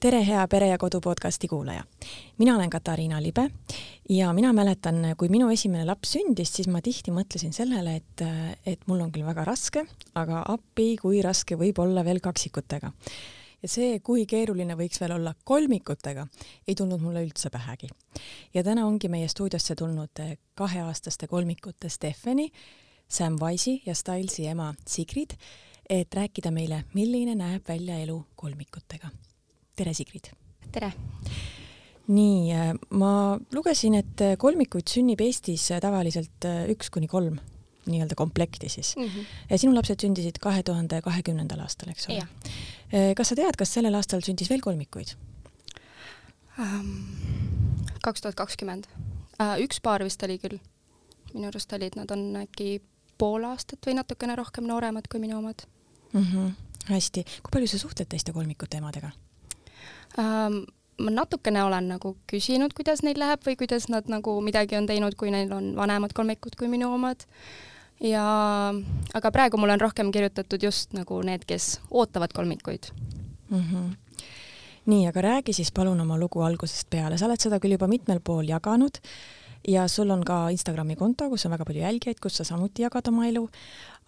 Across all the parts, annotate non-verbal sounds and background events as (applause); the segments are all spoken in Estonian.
tere, hea Pere ja Kodu podcasti kuulaja. mina olen Katariina Libe ja mina mäletan, kui minu esimene laps sündis, siis ma tihti mõtlesin sellele, et, et mul on küll väga raske, aga appi, kui raske võib olla veel kaksikutega. ja see, kui keeruline võiks veel olla kolmikutega, ei tulnud mulle üldse pähegi. ja täna ongi meie stuudiosse tulnud kaheaastaste kolmikute Stephanie, Sam Wise'i ja Stylesi ema Sigrid, et rääkida meile, milline näeb välja elu kolmikutega tere, Sigrid! tere! nii, äh, ma lugesin, et äh, kolmikuid sünnib Eestis äh, tavaliselt üks kuni kolm nii-öelda komplekti siis mm. -hmm. ja sinu lapsed sündisid kahe tuhande kahekümnendal aastal, eks ole? kas sa tead, kas sellel aastal sündis veel kolmikuid? kaks tuhat kakskümmend. üks paar vist oli küll. minu arust olid, nad on äkki pool aastat või natukene rohkem nooremad kui minu omad mm. -hmm. hästi, kui palju sa suhtled teiste kolmikute emadega? Ähm,? ma natukene olen nagu küsinud, kuidas neil läheb või kuidas nad nagu midagi on teinud, kui neil on vanemad kolmikud kui minu omad. ja, aga praegu mul on rohkem kirjutatud just nagu need, kes ootavad kolmikuid mm. -hmm nii, aga räägi siis palun oma lugu algusest peale, sa oled seda küll juba mitmel pool jaganud ja sul on ka Instagrami konto, kus on väga palju jälgijaid, kus sa samuti jagad oma elu,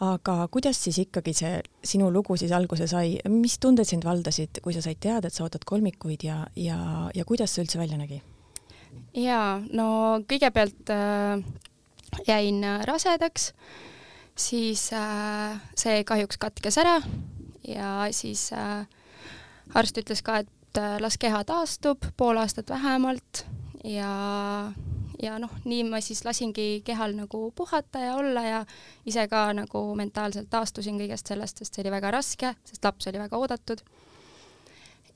aga kuidas siis ikkagi see sinu lugu siis alguse sai, mis tunded sind valdasid, kui sa said teada, et sa ootad kolmikuid ja, ja, ja kuidas see üldse välja nägi? jaa, no kõigepealt äh, jäin rasedaks, siis äh, see kahjuks katkes ära. Ja siis äh, arst ütles ka, et äh, las keha taastub pool aastat vähemalt. Ja ja noh, nii ma siis lasingi kehal nagu puhata ja olla ja ise ka nagu mentaalselt taastusin kõigest sellest, sest see oli väga raske, sest laps oli väga oodatud.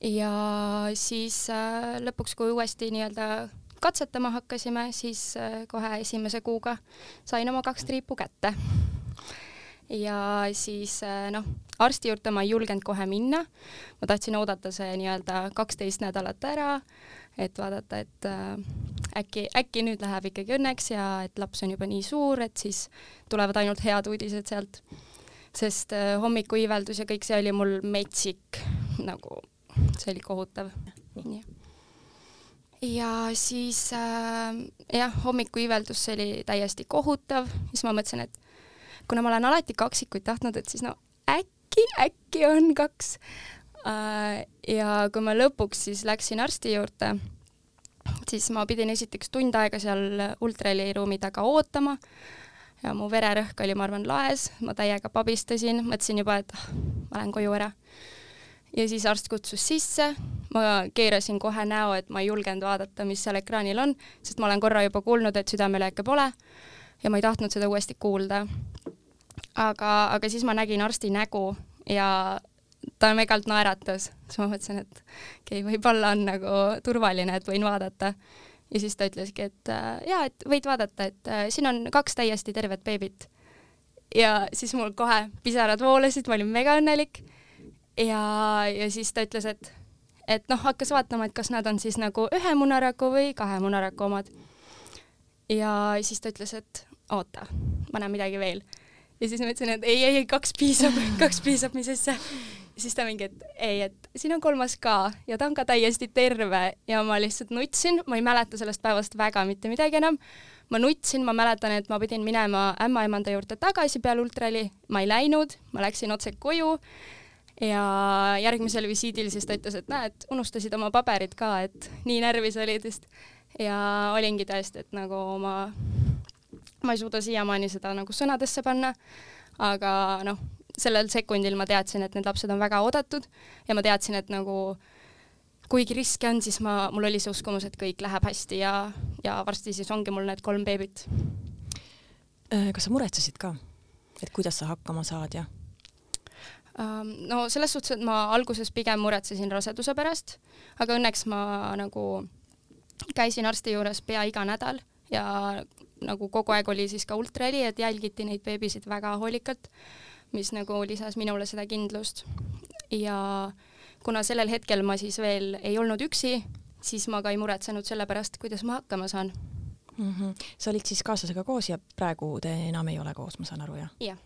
ja siis äh, lõpuks, kui uuesti nii-öelda katsetama hakkasime, siis äh, kohe esimese kuuga sain oma kaks triipu kätte. ja siis äh, noh, arsti juurde ma ei julgenud kohe minna, ma tahtsin oodata see nii-öelda kaksteist nädalat ära et vaadata, et äh, äkki, äkki nüüd läheb ikkagi õnneks ja et laps on juba nii suur, et siis tulevad ainult head uudised sealt. sest äh, hommikuiiveldus ja kõik see oli mul metsik, nagu see oli kohutav. ja siis äh, jah, hommikuiiveldus, see oli täiesti kohutav, siis ma mõtlesin, et kuna ma olen alati kaksikuid tahtnud, et siis no äkki, äkki on kaks Äh, ja kui ma lõpuks siis läksin arsti juurde, siis ma pidin esiteks tund aega seal ultraheliruumi taga ootama. Ja mu vererõhk oli, ma arvan, laes, ma täiega pabistasin, mõtlesin juba, et ah, ma lähen koju ära. ja siis arst kutsus sisse, ma keerasin kohe näo, et ma ei julgenud vaadata, mis seal ekraanil on, sest ma olen korra juba kuulnud, et südamelööke pole. Ja ma ei tahtnud seda uuesti kuulda. aga, aga siis ma nägin arsti nägu ja ta megalt naeratas, siis ma mõtlesin, et okei okay,, võib-olla on nagu turvaline, et võin vaadata. ja siis ta ütleski, et äh, jaa, et võid vaadata, et äh, siin on kaks täiesti tervet beebit. ja siis mul kohe pisarad voolasid, ma olin mega õnnelik. ja, ja siis ta ütles, et, et noh, hakkas vaatama, et kas nad on siis nagu ühe munaraku või kahe munaraku omad. ja siis ta ütles, et oota, ma näen midagi veel ja siis ma ütlesin, et ei, ei, kaks piisab, kaks piisab, mis asja siis ta mingi, et ei, et siin on kolmas ka ja ta on ka täiesti terve ja ma lihtsalt nutsin, ma ei mäleta sellest päevast väga mitte midagi enam. ma nutsin, ma mäletan, et ma pidin minema ämmaemanda juurde tagasi peale ultrali, ma ei läinud, ma läksin otse koju ja järgmisel visiidil siis ta ütles, et näed, unustasid oma paberid ka, et nii närvis olid vist. ja olingi tõesti, et nagu ma, ma ei suuda siiamaani seda nagu sõnadesse panna, aga noh, sellel sekundil ma teadsin, et need lapsed on väga oodatud ja ma teadsin, et nagu kuigi riske on, siis ma, mul oli see uskumus, et kõik läheb hästi ja, ja varsti siis ongi mul need kolm beebit. Äh, kas sa muretsesid ka, et kuidas sa hakkama saad ja? Ähm, no selles suhtes, et ma alguses pigem muretsesin raseduse pärast, aga õnneks ma nagu käisin arsti juures pea iga nädal ja nagu kogu aeg oli siis ka ultraheli, et jälgiti neid beebisid väga hoolikalt mis nagu lisas minule seda kindlust. ja kuna sellel hetkel ma siis veel ei olnud üksi, siis ma ka ei muretsenud selle pärast, kuidas ma hakkama saan mm. -hmm. sa olid siis kaaslasega koos ja praegu te enam ei ole koos, ma saan aru, jah? jah.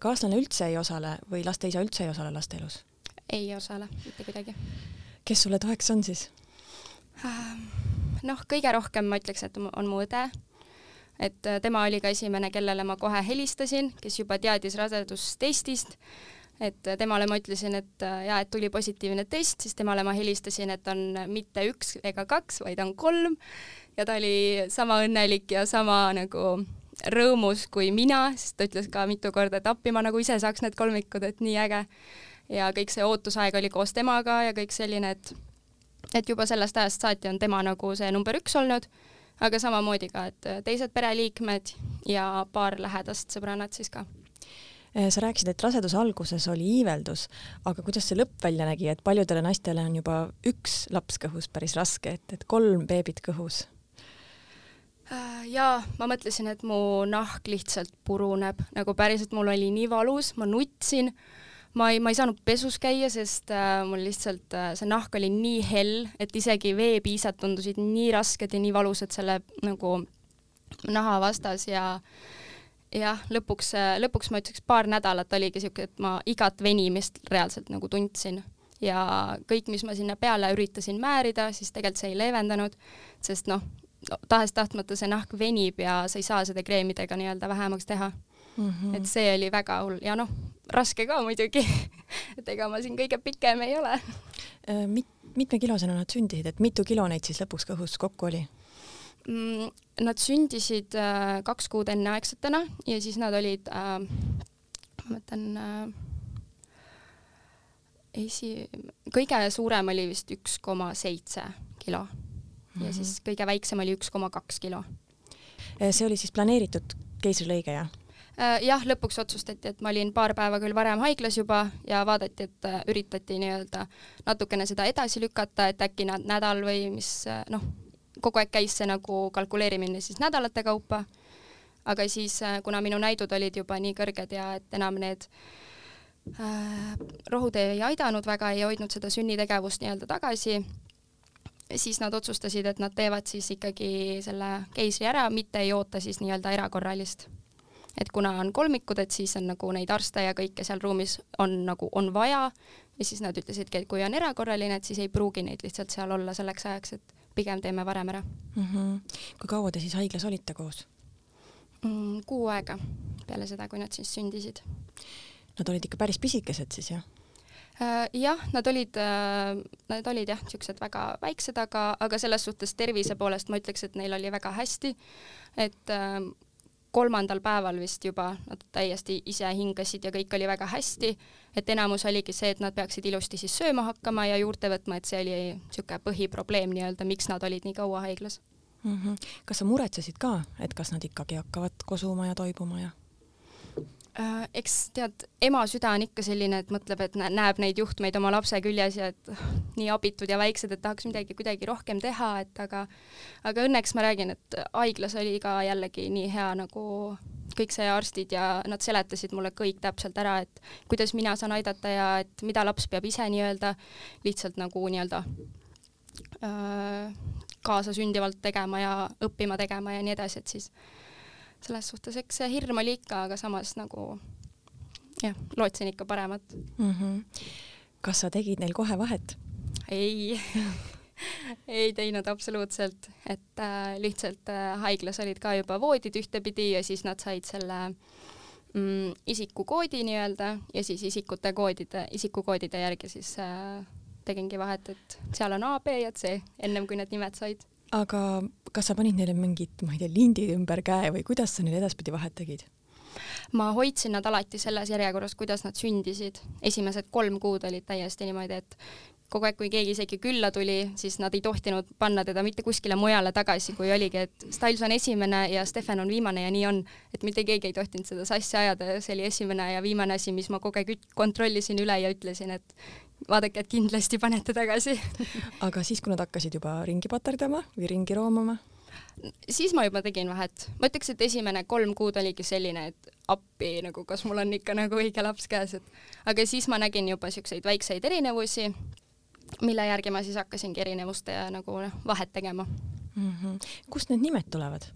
Kaaslane üldse ei osale või laste isa üldse ei osale laste elus? ei osale mitte kuidagi. kes sulle toeks on siis? noh, kõige rohkem ma ütleks, et on mu õde. Et äh, tema oli ka esimene, kellele ma kohe helistasin, kes juba teadis rasedustestist, et äh, temale ma ütlesin, et äh, jaa, et tuli positiivne test, siis temale ma helistasin, et on mitte üks ega kaks, vaid on kolm. Ja ta oli sama õnnelik ja sama nagu rõõmus kui mina, sest ta ütles ka mitu korda, et appi ma nagu ise saaks need kolmikud, et nii äge. ja kõik see ootusaeg oli koos temaga ja kõik selline, et et juba sellest ajast saati on tema nagu see number üks olnud, aga samamoodi ka, et teised pereliikmed ja paar lähedast sõbrannat siis ka eh, sa rääkisid, et raseduse alguses oli iiveldus, aga kuidas see lõpp välja nägi, et paljudele naistele on juba üks laps kõhus päris raske, et, et kolm beebit kõhus? Äh, jaa, ma mõtlesin, et mu nahk lihtsalt puruneb, nagu päriselt mul oli nii valus, ma nutsin ma ei, ma ei saanud pesus käia, sest äh, mul lihtsalt äh, see nahk oli nii hell, et isegi veepiisad tundusid nii rasked ja nii valusad selle nagu naha vastas ja jah, lõpuks, äh, lõpuks ma ütleks, paar nädalat oligi siuke, et ma igat venimist reaalselt nagu tundsin. Ja kõik, mis ma sinna peale üritasin määrida, siis tegelikult see ei leevendanud, sest noh, tahes-tahtmata see nahk venib ja sa ei saa seda kreemidega nii-öelda vähemaks teha mm. -hmm. et see oli väga hull ja noh, raske ka muidugi (laughs) et ega ma siin kõige pikem ei ole äh, Mit,. mitmekilosena nad sündisid, et mitu kilo neid siis lõpuks kõhus kokku oli mm,? Nad sündisid äh, kaks kuud enneaegsetena ja siis nad olid äh,, ma mõtlen äh, esi, kõige suurem oli vist üks koma seitse kilo mm -hmm. ja siis kõige väiksem oli üks koma kaks kilo. Äh, see oli siis planeeritud keisrilõige, jah? Äh, jah, lõpuks otsustati, et ma olin paar päeva küll varem haiglas juba ja vaadati, et äh, üritati nii-öelda natukene seda edasi lükata, et äkki nädal või mis äh, noh, kogu aeg käis see nagu kalkuleerimine siis nädalate kaupa. aga siis, kuna minu näidud olid juba nii kõrged ja et enam need äh, rohud ei aidanud väga, ei hoidnud seda sünnitegevust nii-öelda tagasi, siis nad otsustasid, et nad teevad siis ikkagi selle keisri ära, mitte ei oota siis nii-öelda erakorralist et kuna on kolmikud, et siis on nagu neid arste ja kõike seal ruumis on nagu, on vaja ja siis nad ütlesidki, et kui on erakorraline, et siis ei pruugi neid lihtsalt seal olla selleks ajaks, et pigem teeme varem ära mm. -hmm. kui kaua te siis haiglas olite koos mm,? Kuu aega peale seda, kui nad siis sündisid. Nad olid ikka päris pisikesed siis jah? Uh, jah, nad olid uh,, nad olid jah, niisugused väga väiksed, aga, aga selles suhtes tervise poolest ma ütleks, et neil oli väga hästi, et uh, kolmandal päeval vist juba nad täiesti ise hingasid ja kõik oli väga hästi, et enamus oligi see, et nad peaksid ilusti siis sööma hakkama ja juurde võtma, et see oli niisugune põhiprobleem nii-öelda, miks nad olid nii kaua haiglas mm. -hmm. kas sa muretsesid ka, et kas nad ikkagi hakkavad kosuma ja toibuma ja? Äh, eks tead, ema süda on ikka selline, et mõtleb, et näeb neid juhtmeid oma lapse küljes ja et (laughs) nii abitud ja väiksed, et tahaks midagi kuidagi rohkem teha, et aga aga õnneks ma räägin, et haiglas oli ka jällegi nii hea nagu kõik see arstid ja nad seletasid mulle kõik täpselt ära, et kuidas mina saan aidata ja et mida laps peab ise nii-öelda lihtsalt nagu nii-öelda äh, kaasasündivalt tegema ja õppima tegema ja nii edasi, et siis selles suhtes, eks see hirm oli ikka, aga samas nagu jah, lootsin ikka paremat mm. -hmm. kas sa tegid neil kohe vahet? ei (laughs) ei teinud absoluutselt, et äh, lihtsalt äh, haiglas olid ka juba voodid ühtepidi ja siis nad said selle mm, isikukoodi nii-öelda ja siis isikute koodide, isikukoodide järgi siis äh, tegingi vahet, et seal on A, B ja C, ennem kui need nimed said aga kas sa panid neile mingid, ma ei tea, lindid ümber käe või kuidas sa neile edaspidi vahet tegid? ma hoidsin nad alati selles järjekorras, kuidas nad sündisid. esimesed kolm kuud olid täiesti niimoodi, et kogu aeg, kui keegi isegi külla tuli, siis nad ei tohtinud panna teda mitte kuskile mujale tagasi, kui oligi, et Styles on esimene ja Stefan on viimane ja nii on, et mitte keegi ei tohtinud seda sassi ajada, see oli esimene ja viimane asi, mis ma kogu aeg kontrollisin üle ja ütlesin, et vaadake, et kindlasti panete tagasi (laughs) aga siis, kui nad hakkasid juba ringi paterdama või ringi roomama? siis ma juba tegin vahet, ma ütleks, et esimene kolm kuud oligi selline, et appi nagu, kas mul on ikka nagu õige laps käes, et aga siis ma nägin juba siukseid väikseid erinevusi, mille järgi ma siis hakkasingi erinevuste ja nagu noh, vahet tegema mm. -hmm. kust need nimed tulevad?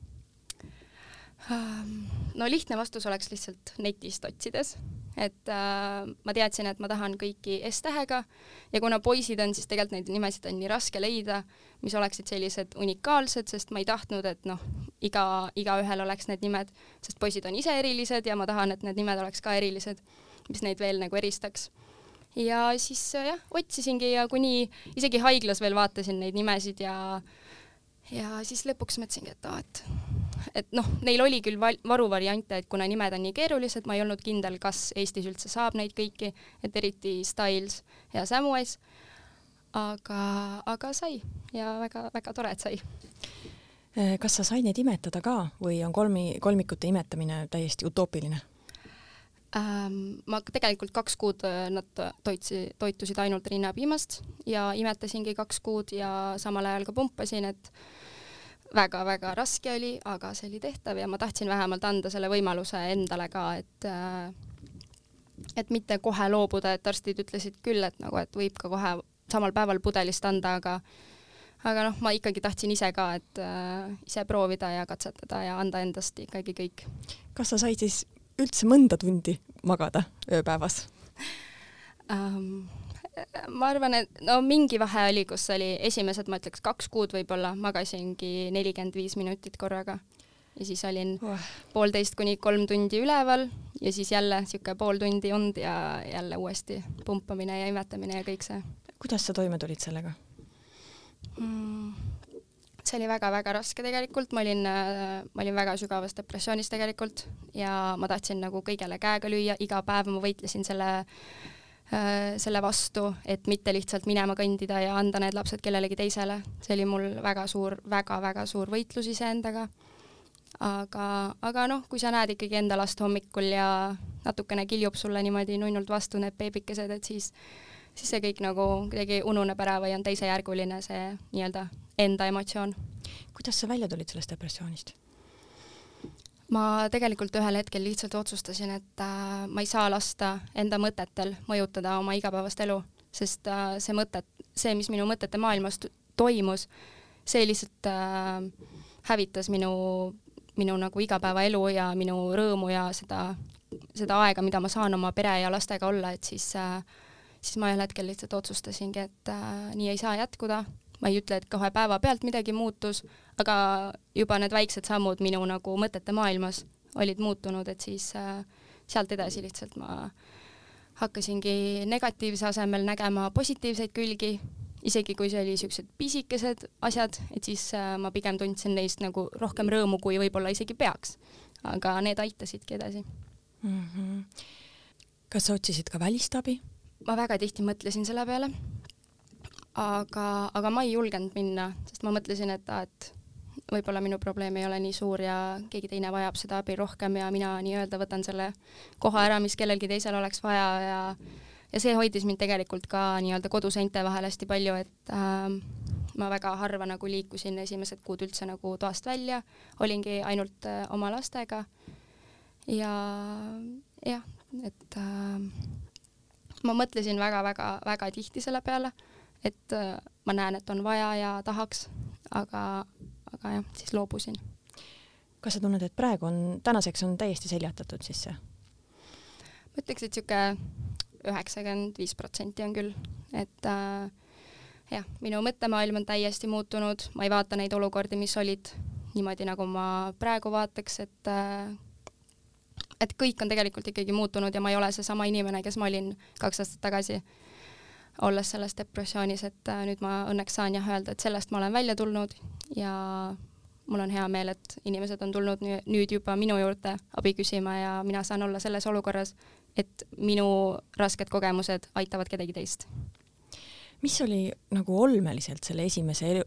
no lihtne vastus oleks lihtsalt netist otsides et äh, ma teadsin, et ma tahan kõiki S-tähega ja kuna poisid on, siis tegelikult neid nimesid on nii raske leida, mis oleksid sellised unikaalsed, sest ma ei tahtnud, et noh, iga, igaühel oleks need nimed, sest poisid on ise erilised ja ma tahan, et need nimed oleks ka erilised, mis neid veel nagu eristaks. ja siis jah, otsisingi ja kuni isegi haiglas veel vaatasin neid nimesid ja ja siis lõpuks mõtlesingi, et aa, et et noh, neil oli küll val-, varuvariante, et kuna nimed on nii keerulised, ma ei olnud kindel, kas Eestis üldse saab neid kõiki, et eriti Styles ja Samwise, aga, aga sai ja väga-väga tore, et sai. Äh, kas sa said neid imetada ka või on kolmi, kolmikute imetamine täiesti utoopiline? Ähm, ma tegelikult kaks kuud äh, nad toitsi, toitusid ainult rinnapiimast ja imetasingi kaks kuud ja samal ajal ka pumpasin, et väga-väga raske oli, aga see oli tehtav ja ma tahtsin vähemalt anda selle võimaluse endale ka, et äh, et mitte kohe loobuda, et arstid ütlesid küll, et nagu, et võib ka kohe samal päeval pudelist anda, aga aga noh, ma ikkagi tahtsin ise ka, et äh, ise proovida ja katsetada ja anda endast ikkagi kõik. kas sa said siis üldse mõnda tundi magada ööpäevas um,? Ma arvan, et no mingi vahe oli, kus oli esimesed, ma ütleks kaks kuud võib-olla, magasingi nelikümmend viis minutit korraga ja siis olin oh. poolteist kuni kolm tundi üleval ja siis jälle niisugune pool tundi und ja jälle uuesti pumpamine ja imetamine ja kõik see. kuidas sa toime tulid sellega mm.? see oli väga-väga raske tegelikult, ma olin, ma olin väga sügavas depressioonis tegelikult ja ma tahtsin nagu kõigele käega lüüa, iga päev ma võitlesin selle äh, Äh, selle vastu, et mitte lihtsalt minema kõndida ja anda need lapsed kellelegi teisele. see oli mul väga suur väga,, väga-väga suur võitlus iseendaga. aga, aga noh, kui sa näed ikkagi enda last hommikul ja natukene kiljub sulle niimoodi nunnult vastu need beebikesed, et siis, siis see kõik nagu kuidagi ununeb ära või on teisejärguline see nii-öelda enda emotsioon. kuidas sa välja tulid sellest depressioonist? Ma tegelikult ühel hetkel lihtsalt otsustasin, et äh, ma ei saa lasta enda mõtetel mõjutada oma igapäevast elu, sest äh, see mõte, see, mis minu mõtete maailmas toimus, see lihtsalt äh, hävitas minu, minu nagu igapäevaelu ja minu rõõmu ja seda, seda aega, mida ma saan oma pere ja lastega olla, et siis siis ma ühel hetkel lihtsalt otsustasingi, et nii ei saa jätkuda ma ei ütle, et kohe päevapealt midagi muutus, aga juba need väiksed sammud minu nagu mõtete maailmas olid muutunud, et siis äh, sealt edasi lihtsalt ma hakkasingi negatiivse asemel nägema positiivseid külgi, isegi kui see oli niisugused pisikesed asjad, et siis äh, ma pigem tundsin neist nagu rohkem rõõmu, kui võib-olla isegi peaks. aga need aitasidki edasi mm. -hmm. kas sa otsisid ka välist abi? ma väga tihti mõtlesin selle peale aga, aga ma ei julgenud minna, sest ma mõtlesin, et aa, et võib-olla minu probleem ei ole nii suur ja keegi teine vajab seda abi rohkem ja mina nii-öelda võtan selle koha ära, mis kellelgi teisel oleks vaja ja ja see hoidis mind tegelikult ka nii-öelda koduseinte vahel hästi palju, et äh, ma väga harva nagu liikusin esimesed kuud üldse nagu toast välja, olingi ainult äh, oma lastega. Ja jah, et äh, ma mõtlesin väga-väga-väga tihti selle peale et äh, ma näen, et on vaja ja tahaks, aga, aga jah, siis loobusin. kas sa tunned, et praegu on, tänaseks on täiesti seljatatud siis see? ma ütleks, et niisugune üheksakümmend viis protsenti on küll, et äh, jah, minu mõttemaailm on täiesti muutunud, ma ei vaata neid olukordi, mis olid niimoodi, nagu ma praegu vaataks, et äh, et kõik on tegelikult ikkagi muutunud ja ma ei ole seesama inimene, kes ma olin kaks aastat tagasi olles selles depressioonis, et äh, nüüd ma õnneks saan jah öelda, et sellest ma olen välja tulnud ja mul on hea meel, et inimesed on tulnud nüüd juba minu juurde abi küsima ja mina saan olla selles olukorras, et minu rasked kogemused aitavad kedagi teist. mis oli nagu olmeliselt selle esimese elu,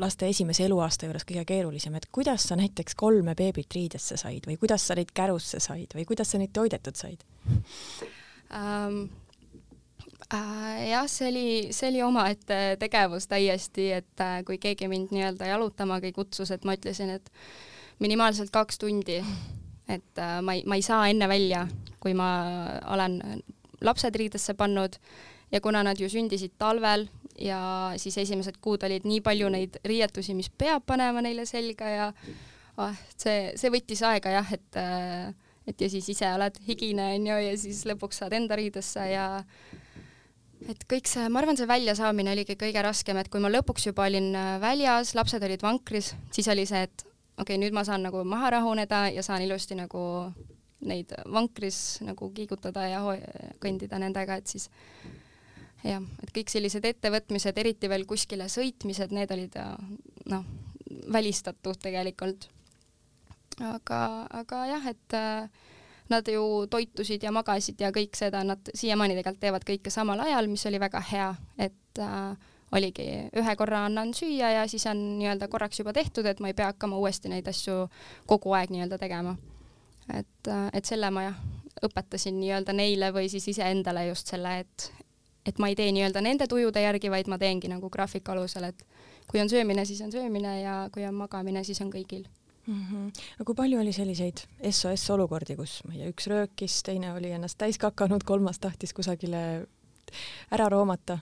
laste esimese eluaasta juures kõige keerulisem, et kuidas sa näiteks kolme beebit riidesse said või kuidas sa neid kärusse said või kuidas sa neid toidetud said um,? Äh,? jah, see oli, see oli omaette tegevus täiesti, et äh, kui keegi mind nii-öelda jalutamagi kutsus, et ma ütlesin, et minimaalselt kaks tundi, et äh, ma ei, ma ei saa enne välja, kui ma olen lapsed riidesse pannud ja kuna nad ju sündisid talvel ja siis esimesed kuud olid nii palju neid riietusi, mis peab panema neile selga ja oh, see, see võttis aega jah, et et ja siis ise oled higine onju ja siis lõpuks saad enda riidesse ja et kõik see, ma arvan, see väljasaamine oligi kõige raskem, et kui ma lõpuks juba olin äh, väljas, lapsed olid vankris, siis oli see, et okei okay,, nüüd ma saan nagu maha rahuneda ja saan ilusti nagu neid vankris nagu kiigutada ja kõndida nendega, et siis jah, et kõik sellised ettevõtmised, eriti veel kuskile sõitmised, need olid noh, välistatud tegelikult. aga, aga jah, et äh, nad ju toitusid ja magasid ja kõik seda, nad siiamaani tegelikult teevad kõike samal ajal, mis oli väga hea, et äh, oligi ühe korra annan süüa ja siis on nii-öelda korraks juba tehtud, et ma ei pea hakkama uuesti neid asju kogu aeg nii-öelda tegema. et, äh, et selle ma jah, õpetasin nii-öelda neile või siis iseendale just selle, et et ma ei tee nii-öelda nende tujude järgi, vaid ma teengi nagu graafiku alusel, et kui on söömine, siis on söömine ja kui on magamine, siis on kõigil mm. -hmm. aga kui palju oli selliseid SOS olukordi, kus ma ei tea, üks röökis, teine oli ennast täis kakanud, kolmas tahtis kusagile ära roomata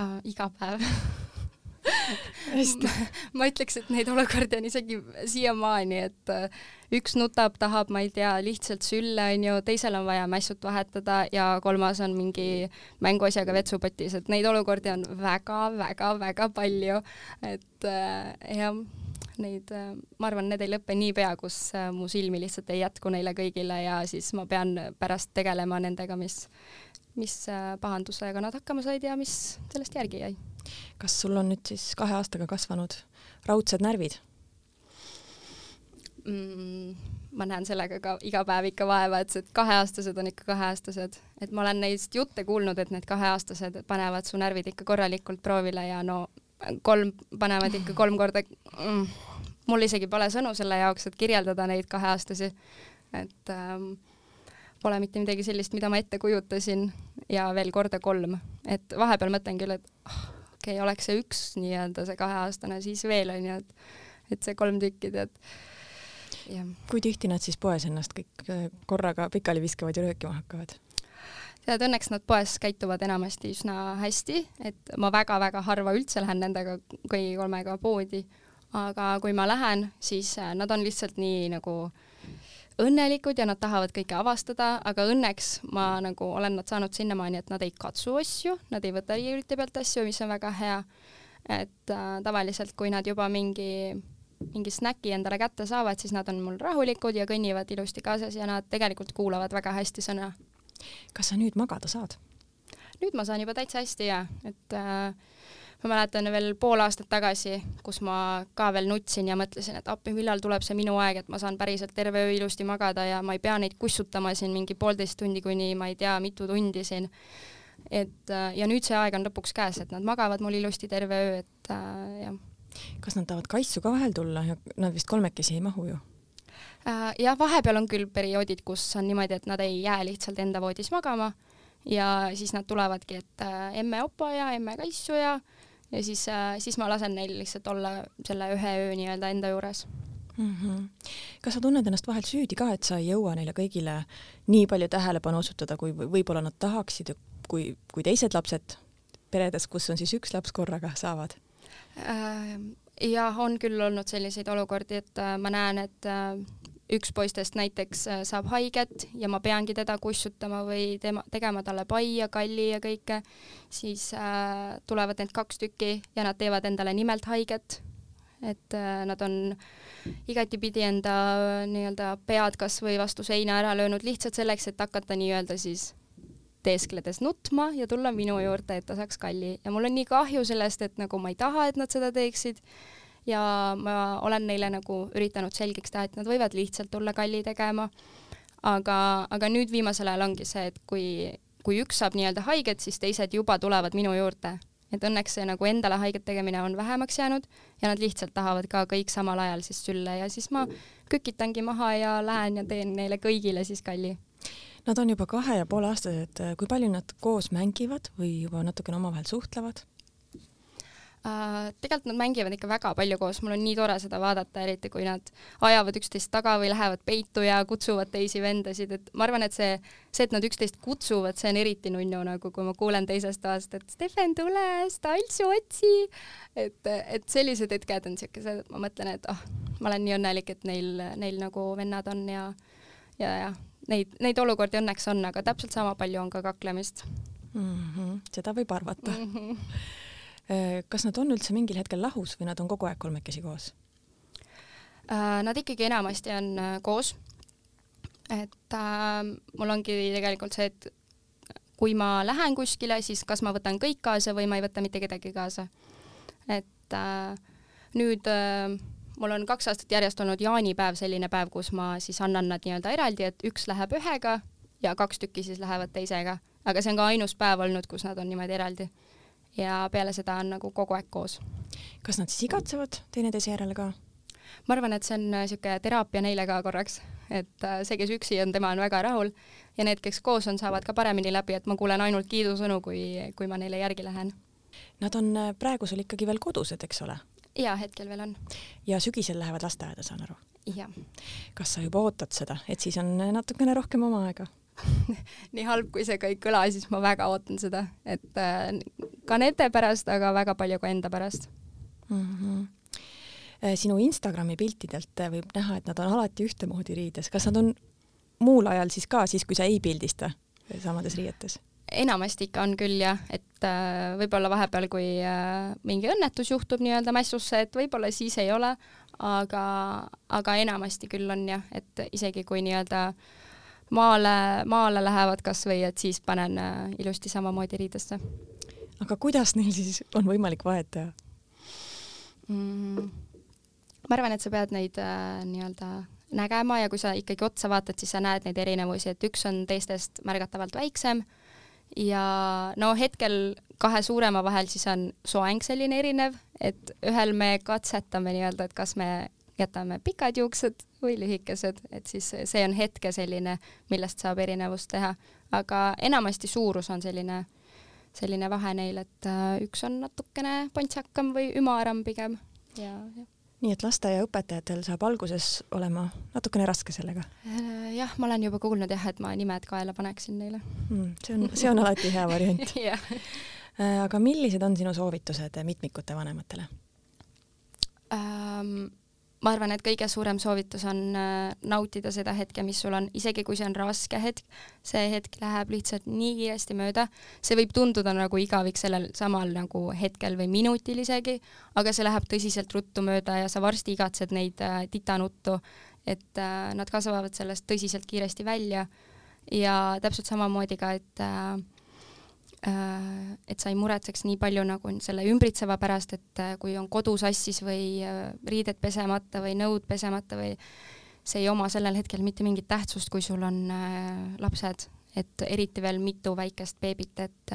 uh,? iga päev (laughs) hästi ma ütleks, et neid olukordi on isegi siiamaani, et uh, üks nutab, tahab, ma ei tea, lihtsalt sülle onju, teisel on vaja mässut vahetada ja kolmas on mingi mänguasjaga vetsupotis, et neid olukordi on väga-väga-väga palju, et uh, jah neid, äh, ma arvan, need ei lõpe niipea, kus äh, mu silmi lihtsalt ei jätku neile kõigile ja siis ma pean pärast tegelema nendega, mis, mis äh, pahandusega nad hakkama said ja mis sellest järgi jäi. kas sul on nüüd siis kahe aastaga kasvanud raudsed närvid mm,? ma näen sellega ka iga päev ikka vaeva, et see kaheaastased on ikka kaheaastased, et ma olen neist jutte kuulnud, et need kaheaastased panevad su närvid ikka korralikult proovile ja no kolm panevad ikka kolm korda mm, mul isegi pole sõnu selle jaoks, et kirjeldada neid kaheaastasi. et ähm, pole mitte midagi sellist, mida ma ette kujutasin ja veel korda kolm, et vahepeal mõtlen küll, et oh, okei okay,, oleks see üks nii-öelda see kaheaastane, siis veel onju, et, et see kolm tükki tead. kui tihti nad siis poes ennast kõik äh, korraga pikali viskavad ja röökima hakkavad? tead, õnneks nad poes käituvad enamasti üsna hästi, et ma väga-väga harva üldse lähen nendega kõigi kolmega poodi, aga kui ma lähen, siis äh, nad on lihtsalt nii nagu õnnelikud ja nad tahavad kõike avastada, aga õnneks ma nagu olen nad saanud sinnamaani, et nad ei katsu asju, nad ei võta riiulite pealt asju, mis on väga hea. et äh, tavaliselt, kui nad juba mingi mingi snäki endale kätte saavad, siis nad on mul rahulikud ja kõnnivad ilusti kaasas ja nad tegelikult kuulavad väga hästi sõna kas sa nüüd magada saad? nüüd ma saan juba täitsa hästi ja, et äh, ma mäletan veel pool aastat tagasi, kus ma ka veel nutsin ja mõtlesin, et appi, millal tuleb see minu aeg, et ma saan päriselt terve öö ilusti magada ja ma ei pea neid kussutama siin mingi poolteist tundi kuni ma ei tea, mitu tundi siin. et äh, ja nüüd see aeg on lõpuks käes, et nad magavad mul ilusti terve öö, et äh, jah. kas nad tahavad kaisu ka vahel tulla ja nad vist kolmekesi ei mahu ju? Äh, jah, vahepeal on küll perioodid, kus on niimoodi, et nad ei jää lihtsalt enda voodis magama ja siis nad tulevadki, et äh, emme opa ja emme kaisu ja ja siis, äh, siis ma lasen neil lihtsalt olla selle ühe öö nii-öelda enda juures mm. -hmm. kas sa tunned ennast vahel süüdi ka, et sa ei jõua neile kõigile nii palju tähelepanu osutada, kui võib-olla nad tahaksid, kui, kui teised lapsed peredes, kus on siis üks laps korraga, saavad äh,? jah, on küll olnud selliseid olukordi, et äh, ma näen, et äh, üks poistest näiteks äh, saab haiget ja ma peangi teda kussutama või tema, tegema talle pai ja kalli ja kõike, siis äh, tulevad need kaks tükki ja nad teevad endale nimelt haiget. et äh, nad on igatipidi enda äh, nii-öelda pead kas või vastu seina ära löönud lihtsalt selleks, et hakata nii-öelda siis teeskledes nutma ja tulla minu juurde, et ta saaks kalli ja mul on nii kahju sellest, et nagu ma ei taha, et nad seda teeksid ja ma olen neile nagu üritanud selgeks teha, et nad võivad lihtsalt tulla kalli tegema. aga, aga nüüd viimasel ajal ongi see, et kui, kui üks saab nii-öelda haiget, siis teised juba tulevad minu juurde. et õnneks see nagu endale haiget tegemine on vähemaks jäänud ja nad lihtsalt tahavad ka kõik samal ajal siis sülle ja siis ma kükitangi maha ja lähen ja teen neile kõigile siis kalli Nad on juba kahe ja poole aastased, kui palju nad koos mängivad või juba natukene omavahel suhtlevad? Uh, tegelikult nad mängivad ikka väga palju koos, mul on nii tore seda vaadata, eriti kui nad ajavad üksteist taga või lähevad peitu ja kutsuvad teisi vendasid, et ma arvan, et see, see, et nad üksteist kutsuvad, see on eriti nunnu nagu, kui ma kuulen teisest toast, et Stefen, tule, Staltsu otsi. et, et sellised hetked on siukesed, ma mõtlen, et oh, ma olen nii õnnelik, et neil, neil nagu vennad on ja ja, ja neid, neid olukordi õnneks on, aga täpselt sama palju on ka kaklemist mm. -hmm. seda võib arvata mm. -hmm. Kas nad on üldse mingil hetkel lahus või nad on kogu aeg kolmekesi koos? Äh, nad ikkagi enamasti on äh, koos. et äh, mul ongi tegelikult see, et kui ma lähen kuskile, siis kas ma võtan kõik kaasa või ma ei võta mitte kedagi kaasa. et äh, nüüd äh, mul on kaks aastat järjest olnud jaanipäev selline päev, kus ma siis annan nad nii-öelda eraldi, et üks läheb ühega ja kaks tükki siis lähevad teisega, aga see on ka ainus päev olnud, kus nad on niimoodi eraldi. Ja peale seda on nagu kogu aeg koos. kas nad siis igatsevad teineteise järele ka? ma arvan, et see on niisugune äh, teraapia neile ka korraks, et äh, see, kes üksi on, tema on väga rahul ja need, kes koos on, saavad ka paremini läbi, et ma kuulen ainult kiidusõnu, kui, kui ma neile järgi lähen. Nad on äh, praegu sul ikkagi veel kodused, eks ole? jaa, hetkel veel on. ja sügisel lähevad lasteaeda, saan aru? jah. kas sa juba ootad seda, et siis on natukene rohkem oma aega (laughs) nii halb, kui see ka ei kõla, siis ma väga ootan seda, et äh, ka nende pärast, aga väga palju ka enda pärast mm. -hmm. sinu Instagrami piltidelt äh, võib näha, et nad on alati ühtemoodi riides, kas nad on muul ajal siis ka, siis kui sa ei pildista samades riietes? enamasti ikka on küll jah, et äh, võib-olla vahepeal, kui äh, mingi õnnetus juhtub nii-öelda mässusse, et võib-olla siis ei ole, aga, aga enamasti küll on jah, et isegi kui nii-öelda maale, maale lähevad kasvõi, et siis panen äh, ilusti samamoodi riidesse. aga kuidas neil siis on võimalik vahet teha mm,? ma arvan, et sa pead neid äh, nii-öelda nägema ja kui sa ikkagi otsa vaatad, siis sa näed neid erinevusi, et üks on teistest märgatavalt väiksem ja no hetkel kahe suurema vahel siis on soeng selline erinev, et ühel me katsetame nii-öelda, et kas me jätame pikad juuksed või lühikesed, et siis see on hetke selline, millest saab erinevust teha, aga enamasti suurus on selline, selline vahe neil, et äh, üks on natukene pontsakam või ümaram pigem ja, jah nii et lasteaiaõpetajatel saab alguses olema natukene raske sellega? Äh, jah, ma olen juba kuulnud jah, et ma nimed kaela paneksin neile mm,. see on, see on alati hea variant (laughs) yeah.. Äh, aga millised on sinu soovitused mitmikute vanematele um,? Ma arvan, et kõige suurem soovitus on äh, nautida seda hetke, mis sul on, isegi kui see on raske hetk, see hetk läheb lihtsalt nii kiiresti mööda, see võib tunduda nagu igavik sellel samal nagu hetkel või minutil isegi, aga see läheb tõsiselt ruttu mööda ja sa varsti igatsed neid äh, titanuttu, et äh, nad kasvavad sellest tõsiselt kiiresti välja. Ja täpselt samamoodi ka, et äh, et sa ei muretseks nii palju nagu selle ümbritseva pärast, et äh, kui on kodu sassis või äh, riided pesemata või nõud pesemata või see ei oma sellel hetkel mitte mingit tähtsust, kui sul on lapsed, et eriti veel mitu väikest beebit, et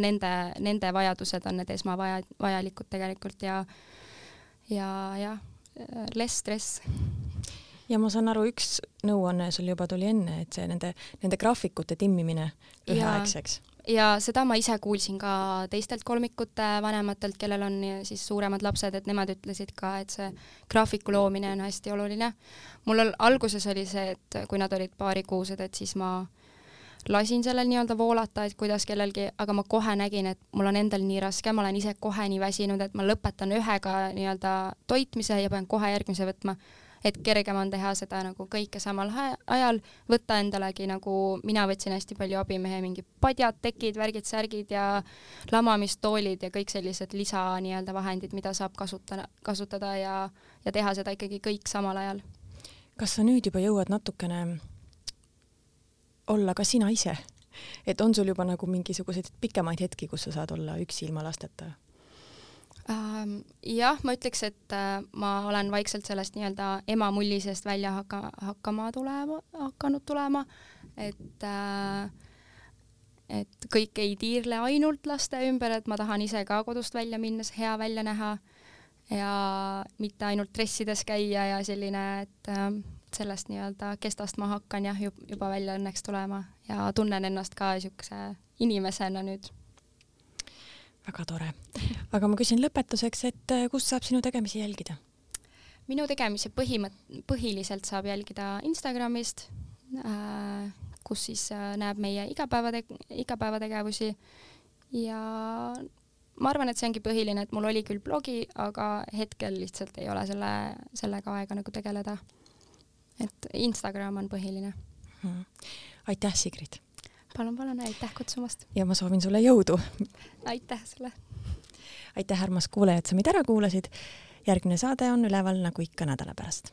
nende, nende vajadused on need esmavaja, vajalikud tegelikult ja ja jah, less stress. Ja ma saan aru, üks nõuanne sul juba tuli enne, et see nende, nende graafikute timmimine üheaegseks ja seda ma ise kuulsin ka teistelt kolmikute vanematelt, kellel on siis suuremad lapsed, et nemad ütlesid ka, et see graafiku loomine on hästi oluline. mul on, alguses oli see, et kui nad olid paarikuused, et siis ma lasin sellel nii-öelda voolata, et kuidas kellelgi, aga ma kohe nägin, et mul on endal nii raske, ma olen ise kohe nii väsinud, et ma lõpetan ühega nii-öelda toitmise ja pean kohe järgmise võtma et kergem on teha seda nagu kõike samal ajal, võtta endalegi nagu, mina võtsin hästi palju abimehe mingi padjad, tekid, värgid, särgid ja lamamistoolid ja kõik sellised lisa nii-öelda vahendid, mida saab kasutada, kasutada ja, ja teha seda ikkagi kõik samal ajal. kas sa nüüd juba jõuad natukene olla ka sina ise? et on sul juba nagu mingisuguseid pikemaid hetki, kus sa saad olla üksi ilma lasteta? Ähm, jah, ma ütleks, et äh, ma olen vaikselt sellest nii-öelda ema mulli seest välja hakka, hakkama tulema, hakanud tulema, et äh, et kõik ei tiirle ainult laste ümber, et ma tahan ise ka kodust välja minnes hea välja näha ja mitte ainult dressides käia ja selline, et äh, sellest nii-öelda kestast ma hakkan jah, juba välja õnneks tulema ja tunnen ennast ka niisuguse inimesena nüüd väga tore. aga ma küsin lõpetuseks, et äh, kust saab sinu tegemisi jälgida? minu tegemisi põhimõtt-, põhiliselt saab jälgida Instagramist äh,, kus siis äh, näeb meie igapäevate-, igapäevategevusi ja ma arvan, et see ongi põhiline, et mul oli küll blogi, aga hetkel lihtsalt ei ole selle, sellega aega nagu tegeleda. et Instagram on põhiline mm.. aitäh, Sigrid! Palun, palun, aitäh kutsumast! ja ma soovin sulle jõudu! aitäh sulle! aitäh, armas kuulaja, et sa meid ära kuulasid. järgmine saade on üleval nagu ikka nädala pärast